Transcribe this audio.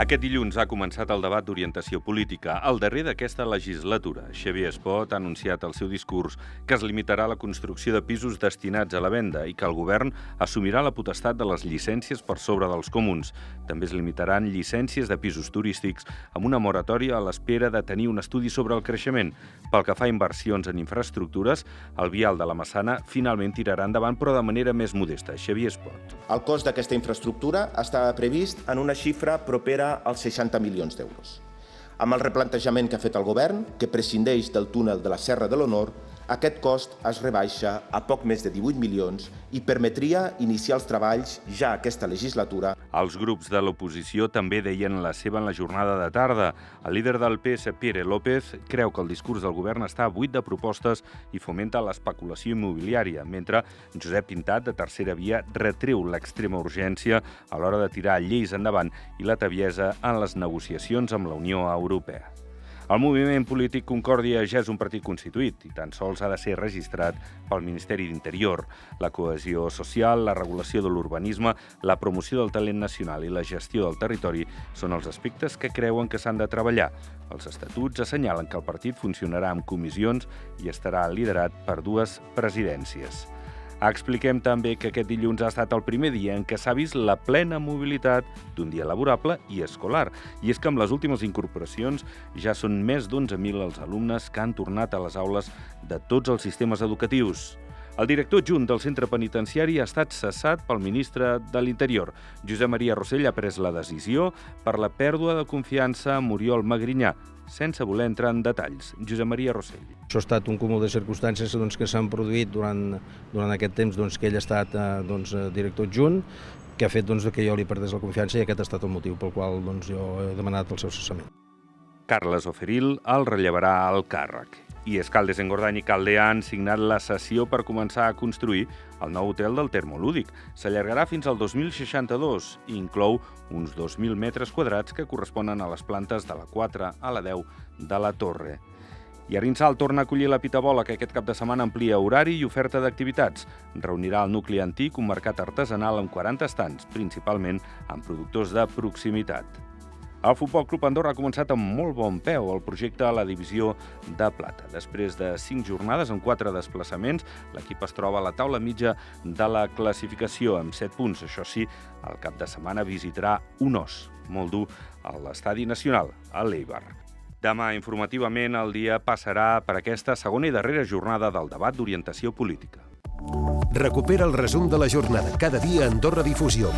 Aquest dilluns ha començat el debat d'orientació política, el darrer d'aquesta legislatura. Xavier Espot ha anunciat el seu discurs que es limitarà la construcció de pisos destinats a la venda i que el govern assumirà la potestat de les llicències per sobre dels comuns. També es limitaran llicències de pisos turístics amb una moratòria a l'espera de tenir un estudi sobre el creixement. Pel que fa a inversions en infraestructures, el vial de la Massana finalment tirarà endavant, però de manera més modesta. Xavier Espot. El cost d'aquesta infraestructura estava previst en una xifra propera als 60 milions d'euros. Amb el replantejament que ha fet el govern, que prescindeix del túnel de la Serra de l'Honor, aquest cost es rebaixa a poc més de 18 milions i permetria iniciar els treballs ja aquesta legislatura. Els grups de l'oposició també deien la seva en la jornada de tarda. El líder del PS, Pere López, creu que el discurs del govern està buit de propostes i fomenta l'especulació immobiliària, mentre Josep Pintat, de Tercera Via, retreu l'extrema urgència a l'hora de tirar lleis endavant i la taviesa en les negociacions amb la Unió Europea. El moviment polític Concòrdia ja és un partit constituït i tan sols ha de ser registrat pel Ministeri d'Interior. La cohesió social, la regulació de l'urbanisme, la promoció del talent nacional i la gestió del territori són els aspectes que creuen que s'han de treballar. Els estatuts assenyalen que el partit funcionarà amb comissions i estarà liderat per dues presidències. Expliquem també que aquest dilluns ha estat el primer dia en què s'ha vist la plena mobilitat d'un dia laborable i escolar. I és que amb les últimes incorporacions ja són més d'11.000 els alumnes que han tornat a les aules de tots els sistemes educatius. El director adjunt del centre penitenciari ha estat cessat pel ministre de l'Interior. Josep Maria Rossell ha pres la decisió per la pèrdua de confiança amb Oriol Magrinyà, sense voler entrar en detalls. Josep Maria Rossell. Això ha estat un cúmul de circumstàncies doncs, que s'han produït durant, durant aquest temps doncs, que ell ha estat eh, doncs, director adjunt, que ha fet doncs, que jo li perdés la confiança i aquest ha estat el motiu pel qual doncs, jo he demanat el seu cessament. Carles Oferil el rellevarà al càrrec. I Escaldes, Engordany i Caldea han signat la sessió per començar a construir el nou hotel del Termolúdic. S'allargarà fins al 2062 i inclou uns 2.000 metres quadrats que corresponen a les plantes de la 4 a la 10 de la torre. I Arinsal torna a acollir la Pitabola, que aquest cap de setmana amplia horari i oferta d'activitats. Reunirà el nucli antic, un mercat artesanal amb 40 estants, principalment amb productors de proximitat. El Futbol Club Andorra ha començat amb molt bon peu el projecte a la divisió de plata. Després de cinc jornades amb quatre desplaçaments, l'equip es troba a la taula mitja de la classificació amb 7 punts. Això sí, el cap de setmana visitarà un os molt dur a l'Estadi Nacional, a l'Eibar. Demà, informativament, el dia passarà per aquesta segona i darrera jornada del debat d'orientació política. Recupera el resum de la jornada cada dia a Andorra Difusió.